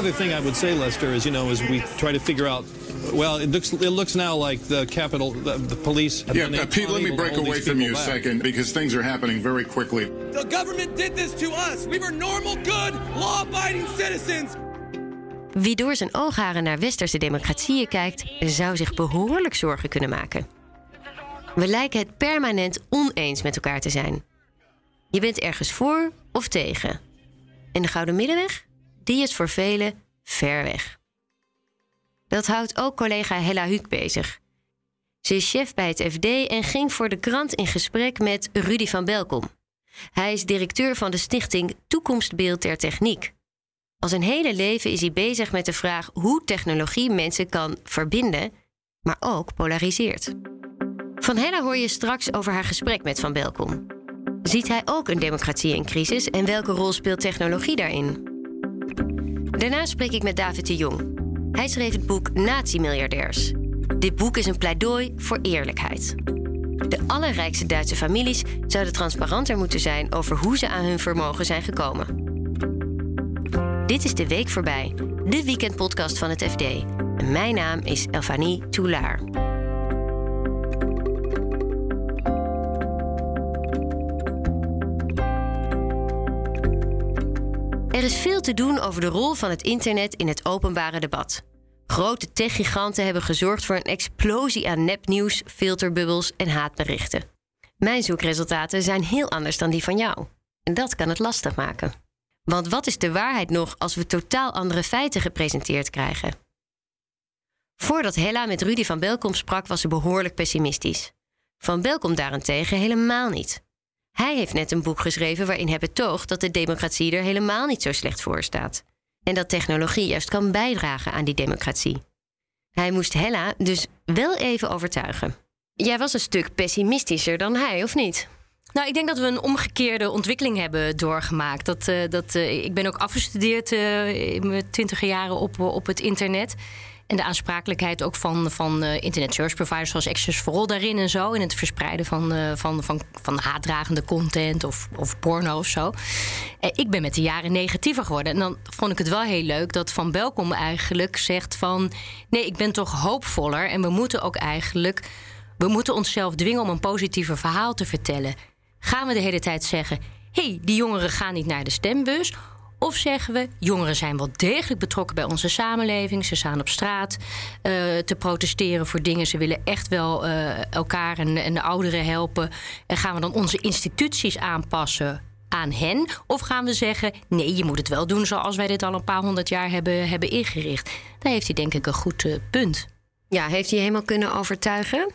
Another thing I would say, Lester, is you know, as we try to figure out. Well, it looks it looks now like the Capitol, the, the police. Have Yeah, been uh, Pete, let me break away from you a back. second because things are happening very quickly. The government did this to us. We were normal, good, law abiding citizens. Wie door zijn oogharen naar westerse democratieën kijkt, zou zich behoorlijk zorgen kunnen maken. We lijken het permanent oneens met elkaar te zijn. Je bent ergens voor of tegen. En de gouden middenweg, die is voor velen ver weg. Dat houdt ook collega Hella Huuk bezig. Ze is chef bij het FD en ging voor de krant in gesprek met Rudy van Belkom. Hij is directeur van de stichting Toekomstbeeld ter Techniek. Al zijn hele leven is hij bezig met de vraag hoe technologie mensen kan verbinden, maar ook polariseert. Van Hella hoor je straks over haar gesprek met Van Belkom. Ziet hij ook een democratie in crisis en welke rol speelt technologie daarin? Daarna spreek ik met David de Jong. Hij schreef het boek Nazi-miljardairs. Dit boek is een pleidooi voor eerlijkheid. De allerrijkste Duitse families zouden transparanter moeten zijn over hoe ze aan hun vermogen zijn gekomen. Dit is de week voorbij, de weekendpodcast van het FD. En mijn naam is Elfanie Toulaar. Er is veel te doen over de rol van het internet in het openbare debat. Grote techgiganten hebben gezorgd voor een explosie aan nepnieuws, filterbubbels en haatberichten. Mijn zoekresultaten zijn heel anders dan die van jou. En dat kan het lastig maken. Want wat is de waarheid nog als we totaal andere feiten gepresenteerd krijgen? Voordat Hella met Rudy van Belkom sprak, was ze behoorlijk pessimistisch. Van Belkom daarentegen helemaal niet. Hij heeft net een boek geschreven waarin hij betoogt dat de democratie er helemaal niet zo slecht voor staat. En dat technologie juist kan bijdragen aan die democratie. Hij moest Hella dus wel even overtuigen. Jij was een stuk pessimistischer dan hij, of niet? Nou, ik denk dat we een omgekeerde ontwikkeling hebben doorgemaakt. Dat, eh, dat, eh, ik ben ook afgestudeerd eh, in mijn twintiger jaren op, op het internet. En de aansprakelijkheid ook van, van eh, internet service providers zoals Access for All daarin en zo. In het verspreiden van, eh, van, van, van haatdragende content of, of porno of zo. Eh, ik ben met de jaren negatiever geworden. En dan vond ik het wel heel leuk dat Van Belkom eigenlijk zegt van... nee, ik ben toch hoopvoller en we moeten ook eigenlijk... we moeten onszelf dwingen om een positiever verhaal te vertellen. Gaan we de hele tijd zeggen... hé, hey, die jongeren gaan niet naar de stembus... Of zeggen we, jongeren zijn wel degelijk betrokken bij onze samenleving. Ze staan op straat uh, te protesteren voor dingen. Ze willen echt wel uh, elkaar en, de ouderen helpen. En gaan we dan onze instituties aanpassen aan hen? Of gaan we zeggen, nee, je moet het wel doen zoals wij dit al een paar honderd jaar hebben, hebben ingericht? Daar heeft hij denk ik een goed uh, punt. Ja, heeft hij helemaal kunnen overtuigen?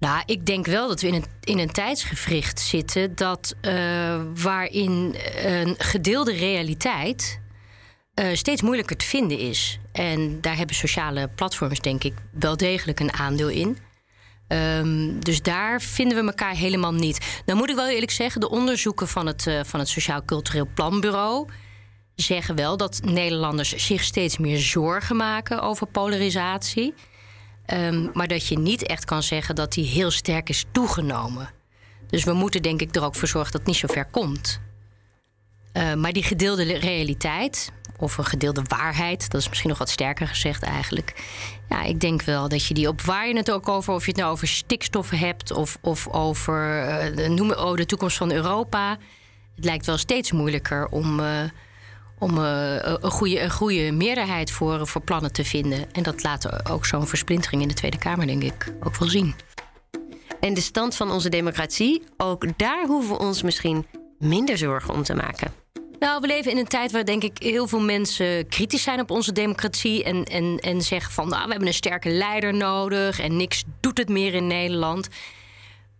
Nou, ik denk wel dat we in een, in een tijdsgevricht zitten dat uh, waarin een gedeelde realiteit uh, steeds moeilijker te vinden is. En daar hebben sociale platforms, denk ik, wel degelijk een aandeel in. Um, dus daar vinden we elkaar helemaal niet. Dan moet ik wel eerlijk zeggen, de onderzoeken van het, uh, van het Sociaal Cultureel Planbureau zeggen wel dat Nederlanders zich steeds meer zorgen maken over polarisatie. Um, maar dat je niet echt kan zeggen dat die heel sterk is toegenomen. Dus we moeten denk ik er ook voor zorgen dat het niet zo ver komt. Uh, maar die gedeelde realiteit, of een gedeelde waarheid, dat is misschien nog wat sterker gezegd eigenlijk. Ja, ik denk wel dat je die op waar je het ook over, of je het nou over stikstoffen hebt of, of over uh, noem, oh, de toekomst van Europa. Het lijkt wel steeds moeilijker om. Uh, om uh, een, goede, een goede meerderheid voor, voor plannen te vinden. En dat laat ook zo'n versplintering in de Tweede Kamer, denk ik, ook wel zien. En de stand van onze democratie, ook daar hoeven we ons misschien minder zorgen om te maken. Nou, we leven in een tijd waar denk ik heel veel mensen kritisch zijn op onze democratie. En, en, en zeggen van nou, we hebben een sterke leider nodig en niks doet het meer in Nederland.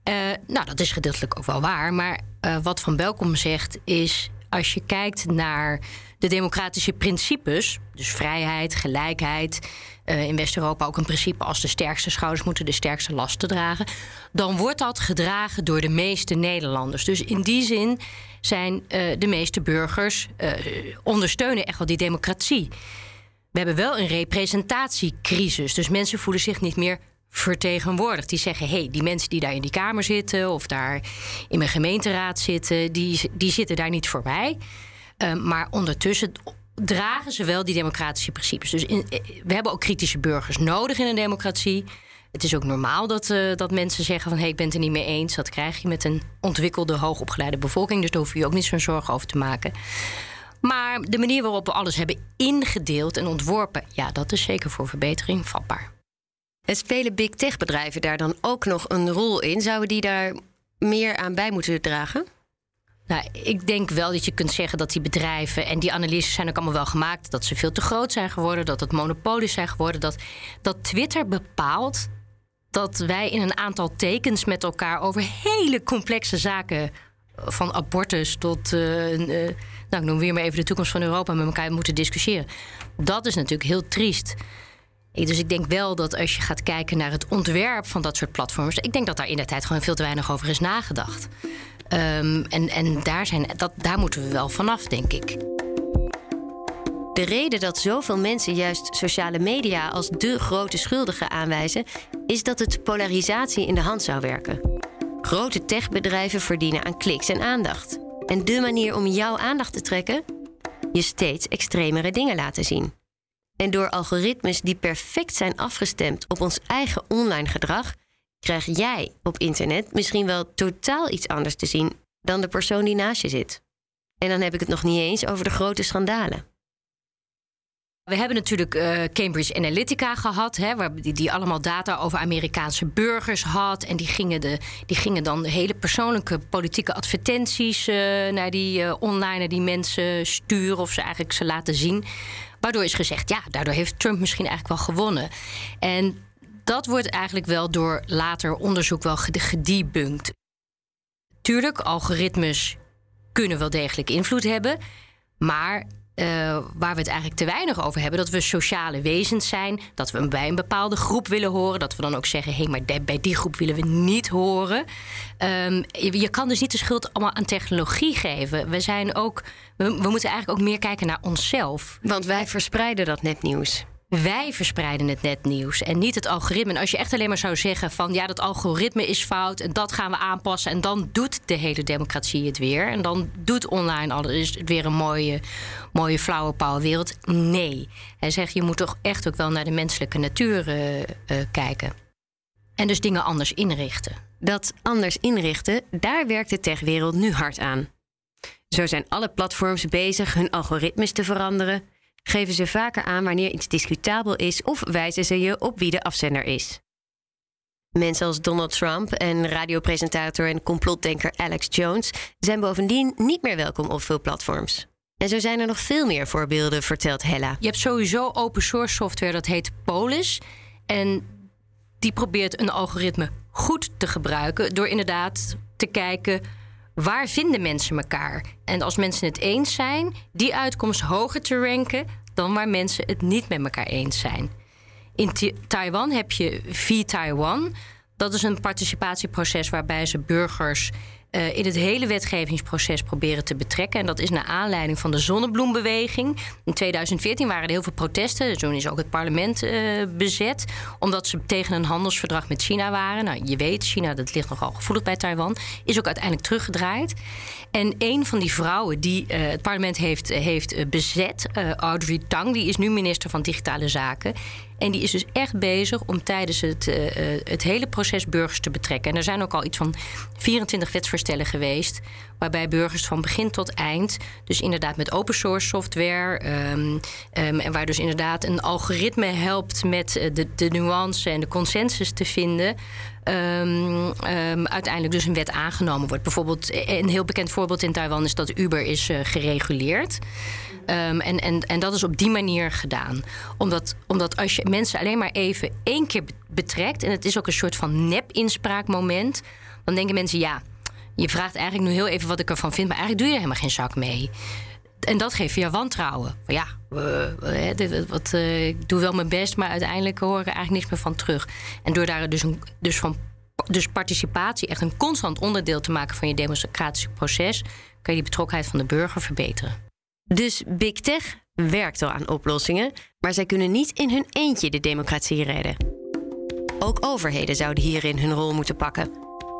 Uh, nou, dat is gedeeltelijk ook wel waar. Maar uh, wat Van Belkom zegt is... als je kijkt naar de democratische principes... dus vrijheid, gelijkheid... Uh, in West-Europa ook een principe als de sterkste schouders moeten de sterkste lasten dragen... dan wordt dat gedragen door de meeste Nederlanders. Dus in die zin zijn de meeste burgers ondersteunen echt wel die democratie. We hebben wel een representatiecrisis. Dus mensen voelen zich niet meer vertegenwoordigd. Die zeggen: hé, hey, die mensen die daar in die Kamer zitten of daar in mijn gemeenteraad zitten, die, die zitten daar niet voor mij. Uh, maar ondertussen dragen ze wel die democratische principes. Dus in, we hebben ook kritische burgers nodig in een democratie. Het is ook normaal dat, uh, dat mensen zeggen van... hé, hey, ik ben het er niet mee eens. Dat krijg je met een ontwikkelde, hoogopgeleide bevolking. Dus daar hoef je ook niet zo'n zorgen over te maken. Maar de manier waarop we alles hebben ingedeeld en ontworpen... ja, dat is zeker voor verbetering vatbaar. En spelen big tech bedrijven daar dan ook nog een rol in? Zouden die daar meer aan bij moeten dragen? Nou, ik denk wel dat je kunt zeggen dat die bedrijven, en die analyses zijn ook allemaal wel gemaakt, dat ze veel te groot zijn geworden, dat het monopolies zijn geworden, dat, dat Twitter bepaalt dat wij in een aantal tekens met elkaar over hele complexe zaken, van abortus tot, uh, uh, nou ik noem weer maar even de toekomst van Europa, met elkaar moeten discussiëren. Dat is natuurlijk heel triest. Dus ik denk wel dat als je gaat kijken naar het ontwerp van dat soort platforms, ik denk dat daar in de tijd gewoon veel te weinig over is nagedacht. Um, en en daar, zijn, dat, daar moeten we wel vanaf, denk ik. De reden dat zoveel mensen juist sociale media als de grote schuldige aanwijzen, is dat het polarisatie in de hand zou werken. Grote techbedrijven verdienen aan kliks en aandacht. En de manier om jouw aandacht te trekken? Je steeds extremere dingen laten zien. En door algoritmes die perfect zijn afgestemd op ons eigen online gedrag, krijg jij op internet misschien wel totaal iets anders te zien dan de persoon die naast je zit. En dan heb ik het nog niet eens over de grote schandalen. We hebben natuurlijk uh, Cambridge Analytica gehad, hè, waar die, die, allemaal data over Amerikaanse burgers had. En die gingen, de, die gingen dan hele persoonlijke politieke advertenties uh, naar die uh, online die mensen sturen of ze eigenlijk ze laten zien. Waardoor is gezegd, ja, daardoor heeft Trump misschien eigenlijk wel gewonnen. En dat wordt eigenlijk wel door later onderzoek wel gedebunked. Tuurlijk, algoritmes kunnen wel degelijk invloed hebben. Maar uh, waar we het eigenlijk te weinig over hebben, dat we sociale wezens zijn, dat we bij een bepaalde groep willen horen, dat we dan ook zeggen: hé, hey, maar bij die groep willen we niet horen. Um, je, kan dus niet de schuld allemaal aan technologie geven. We zijn ook, we, we moeten eigenlijk ook meer kijken naar onszelf. Want wij verspreiden dat netnieuws. Wij verspreiden het netnieuws en niet het algoritme. Als je echt alleen maar zou zeggen van ja, dat algoritme is fout en dat gaan we aanpassen en dan doet de hele democratie het weer en dan doet online alles het weer een mooie, mooie flauwe wereld. Nee. Hij zegt je moet toch echt ook wel naar de menselijke natuur uh, uh, kijken. En dus dingen anders inrichten. Dat anders inrichten, daar werkt de techwereld nu hard aan. Zo zijn alle platforms bezig hun algoritmes te veranderen geven ze vaker aan wanneer iets discutabel is of wijzen ze je op wie de afzender is. Mensen als Donald Trump en radiopresentator en complotdenker Alex Jones zijn bovendien niet meer welkom op veel platforms. En zo zijn er nog veel meer voorbeelden, vertelt Hella. Je hebt sowieso open source software dat heet Polis. En die probeert een algoritme goed te gebruiken door inderdaad te kijken waar vinden mensen elkaar? En als mensen het eens zijn, die uitkomst hoger te ranken dan waar mensen het niet met elkaar eens zijn. In Taiwan heb je V-Taiwan. Dat is een participatieproces waarbij ze burgers uh, in het hele wetgevingsproces proberen te betrekken. En dat is naar aanleiding van de zonnebloembeweging. In 2014 waren er heel veel protesten. Toen is ook het parlement uh, bezet. Omdat ze tegen een handelsverdrag met China waren. Nou, je weet, China dat ligt nogal gevoelig bij Taiwan. Is ook uiteindelijk teruggedraaid. En een van die vrouwen die uh, het parlement heeft, heeft bezet, Audrey Tang, die is nu minister van Digitale Zaken. En die is dus echt bezig om tijdens het, uh, het hele proces burgers te betrekken. En er zijn ook al iets van 24 wetsvoorstellen geweest. Waarbij burgers van begin tot eind, dus inderdaad met open source software. Um, um, en waar dus inderdaad een algoritme helpt met eh, de, de nuance en de consensus te vinden. Um, uiteindelijk dus een wet aangenomen wordt. Bijvoorbeeld, een heel bekend voorbeeld in Taiwan is dat Uber is gereguleerd. Um, en, en, en dat is op die manier gedaan. Omdat, omdat als je mensen alleen maar even één keer betrekt, en het is ook een soort van nep-inspraakmoment dan denken mensen: ja, je vraagt eigenlijk nu heel even wat ik ervan vind, maar eigenlijk doe je er helemaal geen zak mee. En dat geeft je wantrouwen. Ja, uh, dit, wat, uh, ik doe wel mijn best, maar uiteindelijk hoor ik er eigenlijk niks meer van terug. En door daar dus, een, dus, van, dus participatie echt een constant onderdeel te maken van je democratische proces, kan je die betrokkenheid van de burger verbeteren. Dus Big Tech werkt al aan oplossingen, maar zij kunnen niet in hun eentje de democratie redden. Ook overheden zouden hierin hun rol moeten pakken.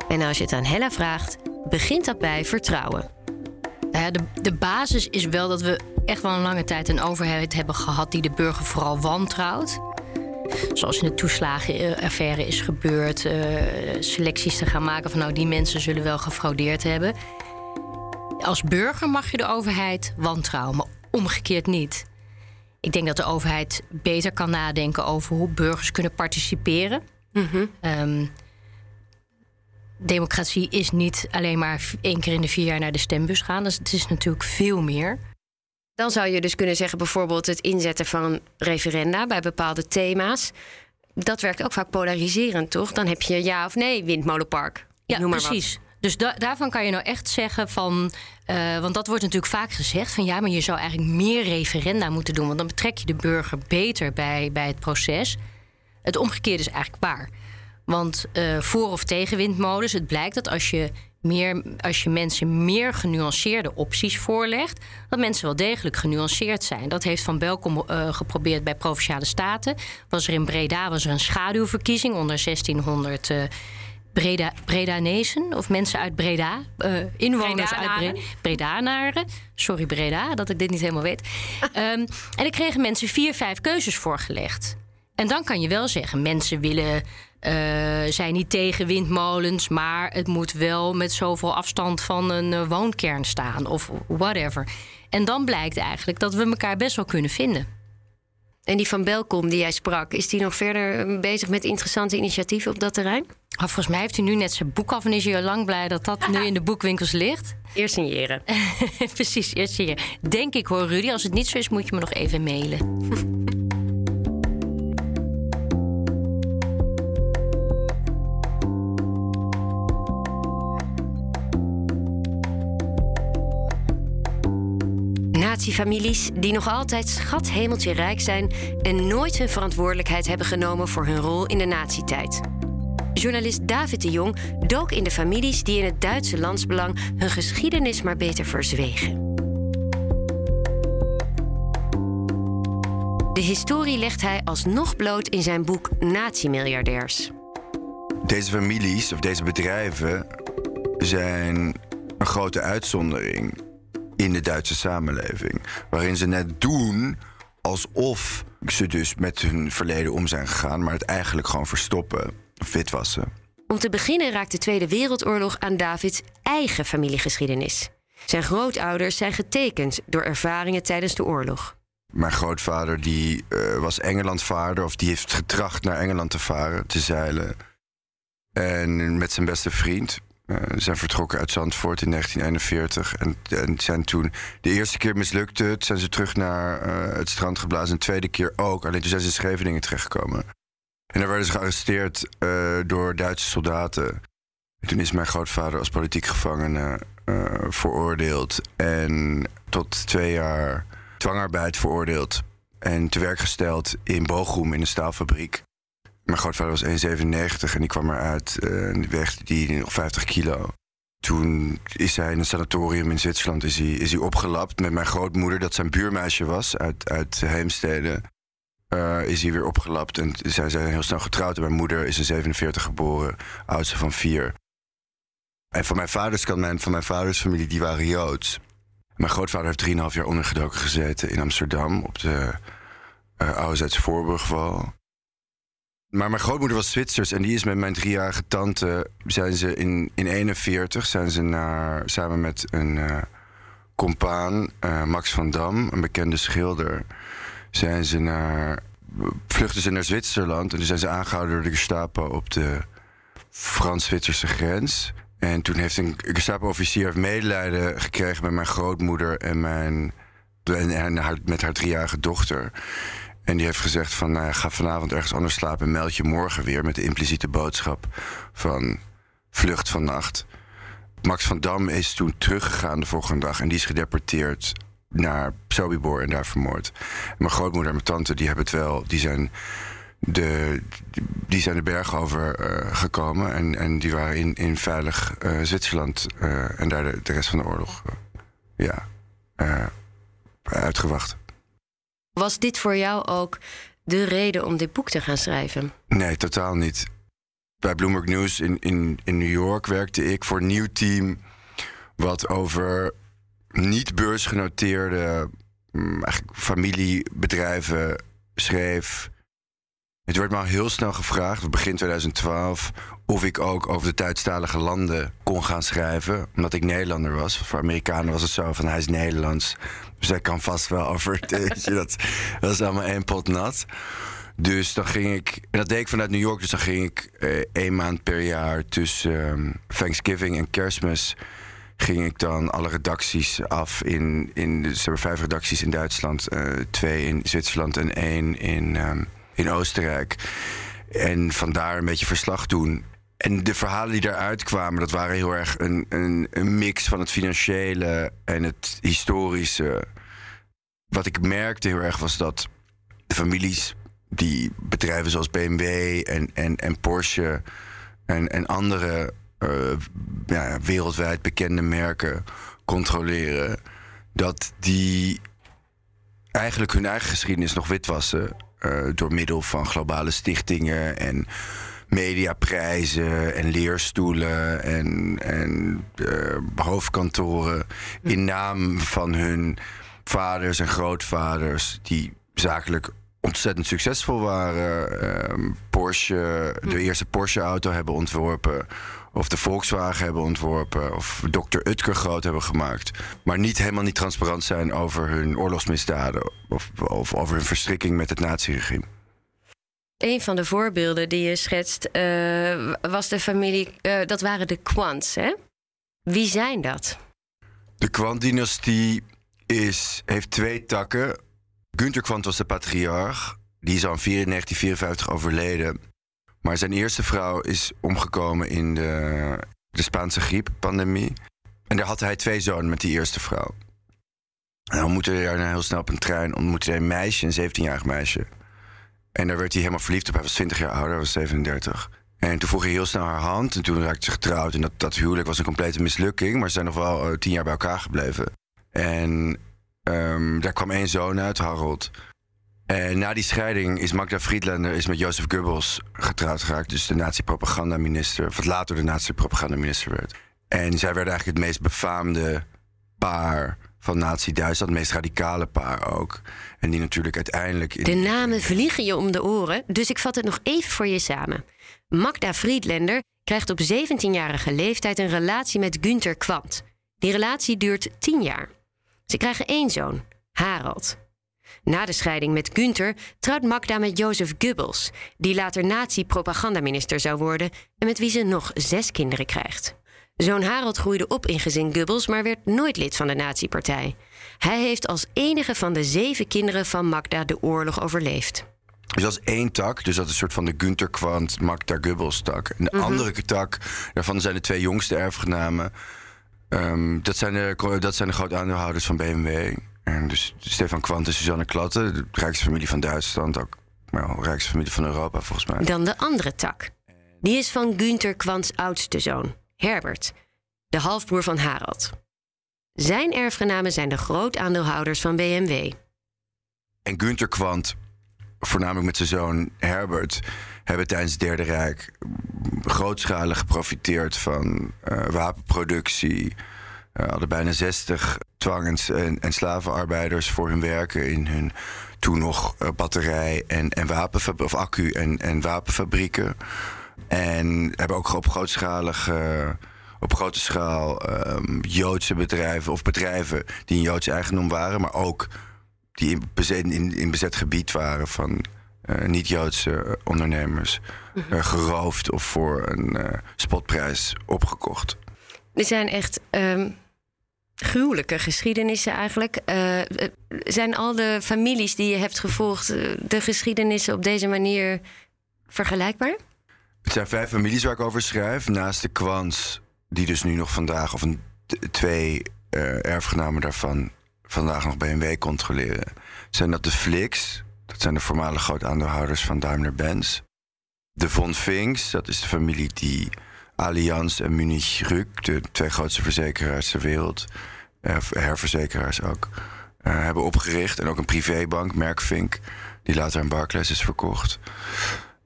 En als je het aan Hella vraagt, begint dat bij vertrouwen. de, de basis is wel dat we echt wel een lange tijd een overheid hebben gehad die de burger vooral wantrouwt. Zoals in de toeslagenaffaire is gebeurd, uh, selecties te gaan maken van nou die mensen zullen wel gefraudeerd hebben. Als burger mag je de overheid wantrouwen, maar omgekeerd niet. Ik denk dat de overheid beter kan nadenken over hoe burgers kunnen participeren. Mm democratie is niet alleen maar één keer in de vier jaar naar de stembus gaan. Dus het is natuurlijk veel meer. Dan zou je dus kunnen zeggen, bijvoorbeeld het inzetten van referenda bij bepaalde thema's. Dat werkt ook vaak polariserend, toch? Dan heb je ja of nee windmolenpark. Ja, precies. Wat. Dus daarvan kan je nou echt zeggen van. Uh, want dat wordt natuurlijk vaak gezegd van ja, maar je zou eigenlijk meer referenda moeten doen. Want dan betrek je de burger beter bij, bij het proces. Het omgekeerde is eigenlijk waar. Want uh, voor of tegen windmolens, het blijkt dat als je, meer, als je mensen meer genuanceerde opties voorlegt, dat mensen wel degelijk genuanceerd zijn. Dat heeft Van Belkom uh, geprobeerd bij provinciale staten. Was er in Breda was er een schaduwverkiezing onder 1600. Breda, Bredanezen of mensen uit Breda, uh, inwoners uit Breda, Bredanaren. Sorry Breda, dat ik dit niet helemaal weet. um, en dan kregen mensen vier, vijf keuzes voorgelegd. En dan kan je wel zeggen, mensen willen uh, zijn niet tegen windmolens, maar het moet wel met zoveel afstand van een uh, woonkern staan of whatever. En dan blijkt eigenlijk dat we elkaar best wel kunnen vinden. En die van Belkom die jij sprak, is die nog verder bezig met interessante initiatieven op dat terrein? Oh, volgens mij heeft hij nu net zijn boek af en is hij al lang blij dat dat nu in de boekwinkels ligt. Eerst signeren. Precies, eerst signeren. Denk ik hoor, Rudy. Als het niet zo is, moet je me nog even mailen. Natiefamilies die nog altijd schathemeltje rijk zijn en nooit hun verantwoordelijkheid hebben genomen voor hun rol in de nazietijd. Journalist David de Jong dook in de families die in het Duitse landsbelang hun geschiedenis maar beter verzwegen. De historie legt hij alsnog bloot in zijn boek Nazi-miljardairs. Deze families of deze bedrijven zijn een grote uitzondering in de Duitse samenleving. Waarin ze net doen alsof ze dus met hun verleden om zijn gegaan, maar het eigenlijk gewoon verstoppen witwassen. Om te beginnen raakt de Tweede Wereldoorlog aan Davids eigen familiegeschiedenis. Zijn grootouders zijn getekend door ervaringen tijdens de oorlog. Mijn grootvader die, uh, was Engelandvaarder, of die heeft getracht naar Engeland te varen, te zeilen. En met zijn beste vriend, uh, zijn vertrokken uit Zandvoort in 1941. En, en, zijn toen de eerste keer mislukte het. Zijn ze terug naar uh, het strand geblazen. En de tweede keer ook. Alleen toen zijn ze in Scheveningen terechtgekomen. En daar werden ze gearresteerd uh, door Duitse soldaten. En toen is mijn grootvader als politiek gevangene veroordeeld. En tot twee jaar dwangarbeid veroordeeld. En te werk gesteld in Bochum in een staalfabriek. Mijn grootvader was 1,97 en die kwam eruit uh, weegde die nog 50 kilo. Toen is hij in een sanatorium in Zwitserland is hij, is hij opgelapt met mijn grootmoeder, dat zijn buurmeisje was uit, uit Heemstede. Uh, is hij weer opgelapt en zij zijn heel snel getrouwd. mijn moeder is in 47 geboren, oudste van vier. En van mijn vaders kant, mijn, van mijn vaders familie, die waren Joods. Mijn grootvader heeft 3,5 jaar ondergedoken gezeten in Amsterdam op de uh, Oude Voorburgwal. Maar mijn grootmoeder was Zwitsers en die is met mijn driejarige tante... zijn ze in, in 41 zijn ze naar, samen met een uh, compaan, Max van Dam, een bekende schilder... zijn ze naar, vluchten ze naar Zwitserland en toen zijn ze aangehouden door de Gestapo op de Frans-Zwitserse grens. En toen heeft een Gestapo-officier medelijden gekregen met mijn grootmoeder en, mijn, en, en haar, met haar driejarige dochter... En die heeft gezegd van, nou, ga vanavond ergens anders slapen... en meld je morgen weer met de impliciete boodschap van... vlucht vannacht. Max van Dam is toen teruggegaan de volgende dag en die is gedeporteerd naar Sobibor en daar vermoord. mijn grootmoeder en mijn tante die hebben het wel, die zijn de, die zijn de berg over uh, gekomen en, en die waren in, in veilig uh, Zwitserland uh, en daar de, de, rest van de oorlog ja, uitgewacht. Was dit voor jou ook de reden om dit boek te gaan schrijven? Nee, totaal niet. Bij Bloomberg News in, in, in New York werkte ik voor een nieuw team wat over niet beursgenoteerde mm, familiebedrijven schreef. Het werd me al heel snel gevraagd, begin 2012, of ik ook over de Duitsstalige landen kon gaan schrijven. Omdat ik Nederlander was. Voor Amerikanen was het zo van hij is Nederlands. Dus hij kan vast wel over. dat, dat was allemaal één pot nat. Dus dan ging ik, en dat deed ik vanuit New York, dus dan ging ik eh, één maand per jaar tussen ehm, Thanksgiving en Kerstmis ging ik dan alle redacties af in, in er hebben vijf redacties in Duitsland, uh, twee in Zwitserland en één in, um, in Oostenrijk. En vandaar een beetje verslag doen. En de verhalen die daaruit kwamen, dat waren heel erg een, een, een mix van het financiële en het historische. Wat ik merkte heel erg was dat de families die bedrijven zoals BMW en, en, en Porsche en, en andere ja, wereldwijd bekende merken controleren, dat die eigenlijk hun eigen geschiedenis nog witwassen uh, door middel van globale stichtingen en mediaprijzen en leerstoelen en, en uh, hoofdkantoren in naam van hun vaders en grootvaders die zakelijk ontzettend succesvol waren. Uh, Porsche, de eerste Porsche-auto hebben ontworpen. Of de Volkswagen hebben ontworpen. Of Dr. Utker groot hebben gemaakt. Maar niet helemaal niet transparant zijn over hun oorlogsmisdaden. Of, of over hun verstrikking met het naziregime. Een van de voorbeelden die je schetst uh, was de familie. Uh, dat waren de Quants, hè? Wie zijn dat? De Quant-dynastie is, heeft twee takken. Günther Quant was de patriarch. Die is al in 1954 overleden. Maar zijn eerste vrouw is omgekomen in de, de Spaanse grieppandemie. En daar had hij twee zonen met die eerste vrouw. En dan ontmoette hij daarna heel snel op een trein ontmoette hij een meisje, een 17-jarig meisje. En daar werd hij helemaal verliefd op. Hij was 20 jaar ouder, hij was 37. En toen vroeg hij heel snel haar hand. En toen raakte ze getrouwd. En dat, dat huwelijk was een complete mislukking. Maar ze zijn nog wel uh, tien jaar bij elkaar gebleven. En um, daar kwam één zoon uit, Harold. En na die scheiding is Magda Friedlander is met Jozef Goebbels getrouwd geraakt. Dus de nazi-propagandaminister, wat later de nazi-propagandaminister werd. En zij werden eigenlijk het meest befaamde paar van Nazi-Duitsland, het meest radicale paar ook. En die natuurlijk uiteindelijk. In... De namen vliegen je om de oren, dus ik vat het nog even voor je samen. Magda Friedlander krijgt op 17-jarige leeftijd een relatie met Günther Kwant. Die relatie duurt 10 jaar. Ze krijgen één zoon, Harald. Na de scheiding met Günther trouwt Magda met Jozef Goebbels, die later nazi-propagandaminister zou worden en met wie ze nog zes kinderen krijgt. Zoon Harald groeide op in gezin Goebbels, maar werd nooit lid van de nazi-partij. Hij heeft als enige van de zeven kinderen van Magda de oorlog overleefd. Dus dat is één tak, dus dat is een soort van de Günther Kwant, Magda Goebbels tak. En de mm -hmm. andere tak, daarvan zijn de twee jongste erfgenamen. Um, dat, zijn de, dat zijn de grote aandeelhouders van BMW. En dus Stefan Kwant en Suzanne Klatte, de rijkste familie van Duitsland, ook wel de rijkste familie van Europa volgens mij. Dan de andere tak. Die is van Günther Kwants oudste zoon, Herbert, de halfbroer van Harald. Zijn erfgenamen zijn de grootaandeelhouders van BMW. En Günther Kwant, voornamelijk met zijn zoon Herbert, hebben tijdens het Derde Rijk grootschalig geprofiteerd van uh, wapenproductie, hadden bijna 60 dwang- en, en, slavenarbeiders voor hun werken in hun toen nog uh, batterij- en, en wapenfab- of accu- en, en wapenfabrieken. En hebben ook op grootschalige. op grote schaal um, Joodse bedrijven of bedrijven die een Joodse eigendom waren, maar ook die in bezet, in, in bezet gebied waren van uh, niet-Joodse ondernemers, uh, geroofd of voor een spotprijs opgekocht. Er zijn echt um, gruwelijke geschiedenissen eigenlijk. Uh, zijn al de families die je hebt gevolgd, de geschiedenissen op deze manier vergelijkbaar? Het zijn vijf families waar ik over schrijf. Naast de Kwans, die dus nu nog vandaag, of een, twee erfgenamen daarvan, vandaag nog BMW controleren. Zijn dat de Flix, dat zijn de voormalige groot aandeelhouders van Daimler-Benz. De Von Finks, dat is de familie die Allianz en Munich Rück, de twee grootste verzekeraars ter wereld, uh, herverzekeraars ook, uh, hebben opgericht. En ook een privébank, Merkvink, die later aan Barclays is verkocht.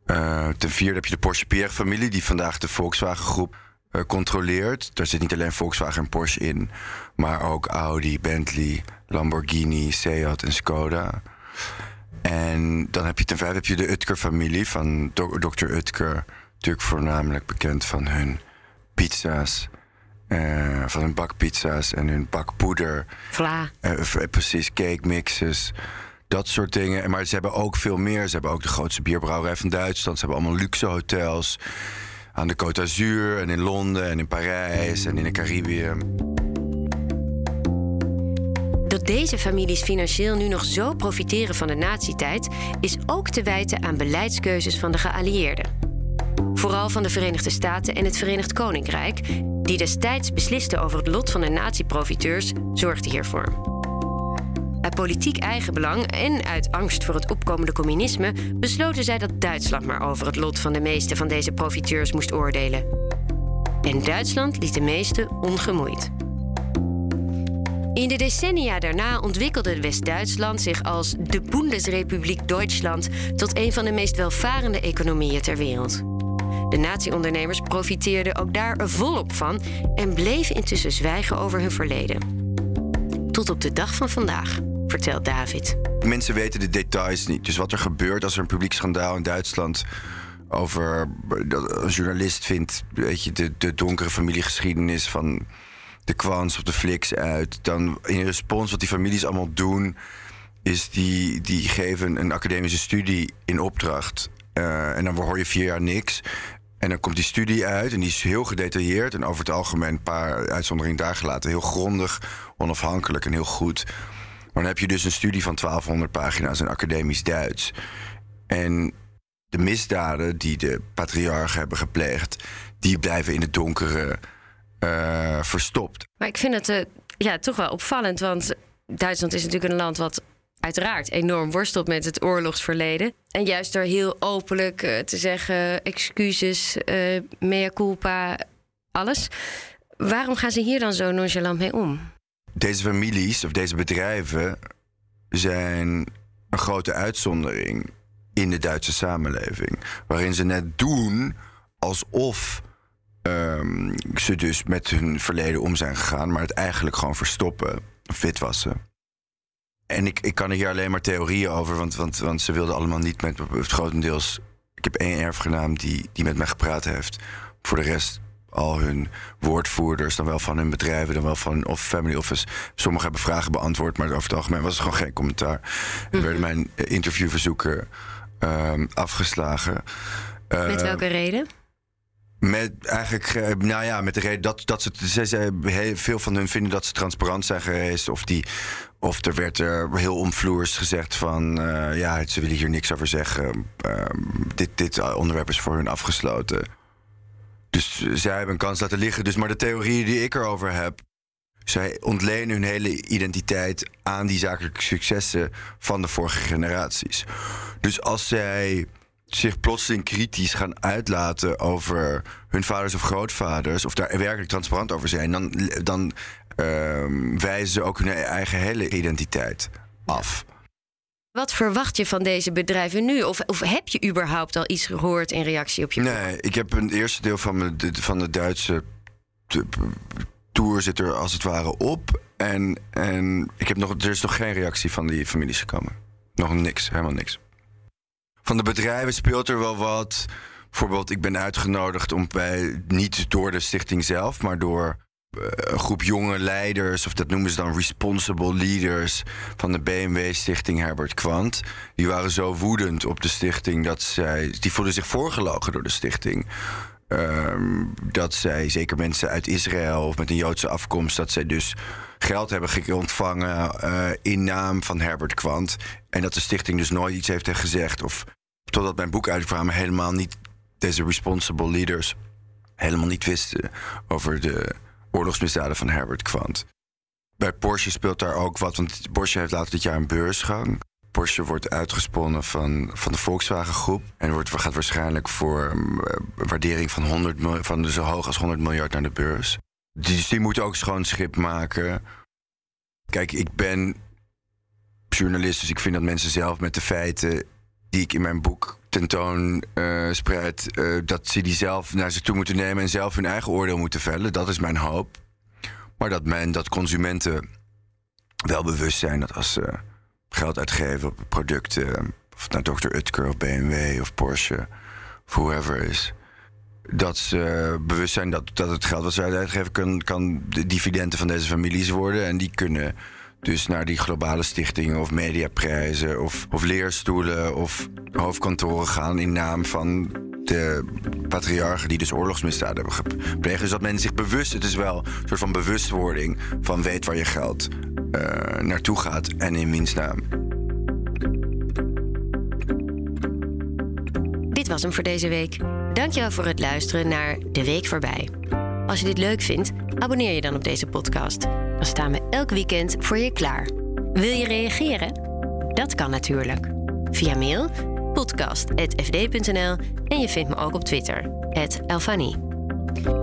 Uh, ten vierde heb je de Porsche Pierre-familie, die vandaag de Volkswagen-groep controleert. Daar zit niet alleen Volkswagen en Porsche in, maar ook Audi, Bentley, Lamborghini, Seat en Skoda. En dan heb je ten vijfde heb je de Utker-familie van Dr. Utker. Natuurlijk voornamelijk bekend van hun pizza's. Uh, van hun bakpizza's en hun bakpoeder. Vla. precies, cake mixes dat soort dingen. Maar ze hebben ook veel meer. Ze hebben ook de grootste bierbrouwerij van Duitsland. Ze hebben allemaal luxe hotels. Aan de Côte d'Azur en in Londen en in Parijs en in de Caribië. Dat deze families financieel nu nog zo profiteren van de nazietijd... is ook te wijten aan beleidskeuzes van de geallieerden. Vooral van de Verenigde Staten en het Verenigd Koninkrijk... die destijds beslisten over het lot van de nazi-profiteurs, zorgden hiervoor. Uit politiek eigenbelang en uit angst voor het opkomende communisme besloten zij dat Duitsland maar over het lot van de meeste van deze profiteurs moest oordelen. En Duitsland liet de meeste ongemoeid. In de decennia daarna ontwikkelde West-Duitsland zich als de Bundesrepubliek Duitsland tot een van de meest welvarende economieën ter wereld. De nazi-ondernemers profiteerden ook daar volop van en bleven intussen zwijgen over hun verleden. Tot op de dag van vandaag vertelt David. Mensen weten de details niet. Dus wat er gebeurt als er een publiek schandaal in Duitsland over dat een journalist vindt, weet je, de, de donkere familiegeschiedenis van de kwans of de fliks uit. Dan in respons wat die families allemaal doen, is die, die geven een academische studie in opdracht. Uh, en dan hoor je vier jaar niks. En dan komt die studie uit en die is heel gedetailleerd en over het algemeen een paar uitzonderingen daar gelaten. Heel grondig, onafhankelijk en heel goed. Maar dan heb je dus een studie van 1200 pagina's in academisch Duits. En de misdaden die de patriarchen hebben gepleegd, die blijven in het donkere uh, verstopt. Maar ik vind het uh, ja, toch wel opvallend, want Duitsland is natuurlijk een land wat uiteraard enorm worstelt met het oorlogsverleden. En juist door heel openlijk uh, te zeggen: excuses, mea culpa, alles. Waarom gaan ze hier dan zo nonchalant mee om? deze families of deze bedrijven zijn een grote uitzondering in de Duitse samenleving. Waarin ze net doen alsof um, ze dus met hun verleden om zijn gegaan, maar het eigenlijk gewoon verstoppen witwassen. En ik, ik kan er hier alleen maar theorieën over, want, want, want ze wilden allemaal niet met het grotendeels. Ik heb één erfgenaam die, die met mij gepraat heeft. Voor de rest al hun woordvoerders, dan wel van hun bedrijven, dan wel van of family office. Sommigen hebben vragen beantwoord, maar over het algemeen was er gewoon geen commentaar. Er werden mijn interviewverzoeken uh, afgeslagen. Met ehm, welke reden? Met eigenlijk, eh, nou ja, met de reden dat, dat ze, ze, ze, veel van hun vinden dat ze transparant zijn geweest. Of, die, of er werd er heel omvloers gezegd van, uh, ja, ze willen hier niks over zeggen. Uh, dit, dit onderwerp is voor hun afgesloten. Dus zij hebben een kans laten liggen. Dus, maar de theorieën die ik erover heb. Zij ontlenen hun hele identiteit aan die zakelijke successen van de vorige generaties. Dus als zij zich plotseling kritisch gaan uitlaten over hun vaders of grootvaders, of daar werkelijk transparant over zijn, dan, dan uh, wijzen ze ook hun eigen hele identiteit af. Wat verwacht je van deze bedrijven nu? Of, of heb je überhaupt al iets gehoord in reactie op je Nee, ik heb een eerste deel van, mijn, de, van de Duitse tour zit er als het ware op. En, en ik heb nog, er is nog geen reactie van die families gekomen. Nog niks, helemaal niks. Van de bedrijven speelt er wel wat. Bijvoorbeeld, ik ben uitgenodigd om bij, niet door de stichting zelf, maar door een groep jonge leiders, of dat noemen ze dan responsible leaders van de BMW Stichting Herbert Kwant. Die waren zo woedend op de stichting dat zij. Die voelden zich voorgelogen door de stichting. Ehm, dat zij, zeker mensen uit Israël of met een Joodse afkomst, dat zij dus geld hebben ontvangen uh, in naam van Herbert Kwant. En dat de stichting dus nooit iets heeft gezegd. Of totdat mijn boek uitkwam, helemaal niet deze responsible leaders helemaal niet wisten over de oorlogsmisdaden van Herbert Kwant. Bij Porsche speelt daar ook wat, want Porsche heeft later dit jaar een beursgang. Porsche wordt uitgesponnen van, van de Volkswagen Groep. En wordt, gaat waarschijnlijk voor een waardering van, 100, van zo hoog als 100 miljard naar de beurs. Dus die moeten ook schoon schip maken. Kijk, ik ben journalist, dus ik vind dat mensen zelf met de feiten die ik in mijn boek tentoon uh, spreid, uh, dat ze die zelf naar zich toe moeten nemen en zelf hun eigen oordeel moeten vellen. Dat is mijn hoop. Maar dat men, dat consumenten wel bewust zijn dat als ze geld uitgeven op producten, of het nou Dr. Utker of BMW of Porsche of whoever is, dat ze bewust zijn dat, dat het geld wat ze uitgeven kan, kan de dividenden van deze families worden. En die kunnen dus naar die globale stichtingen of mediaprijzen of, of leerstoelen of hoofdkantoren gaan in naam van de patriarchen die dus oorlogsmisdaden hebben gepleegd. Dus dat men zich bewust, het is wel een soort van bewustwording van weet waar je geld uh, naartoe gaat en in wiens naam. Dit was hem voor deze week. Dankjewel voor het luisteren naar De Week Voorbij. Als je dit leuk vindt, abonneer je dan op deze podcast. Dan staan we elk weekend voor je klaar. Wil je reageren? Dat kan natuurlijk. Via mail podcast.fd.nl en je vindt me ook op Twitter, Elfanie.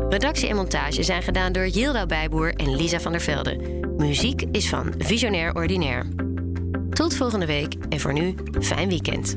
Redactie en montage zijn gedaan door Yilda Bijboer en Lisa van der Velde. Muziek is van Visionair Ordinaire. Tot volgende week en voor nu, fijn weekend.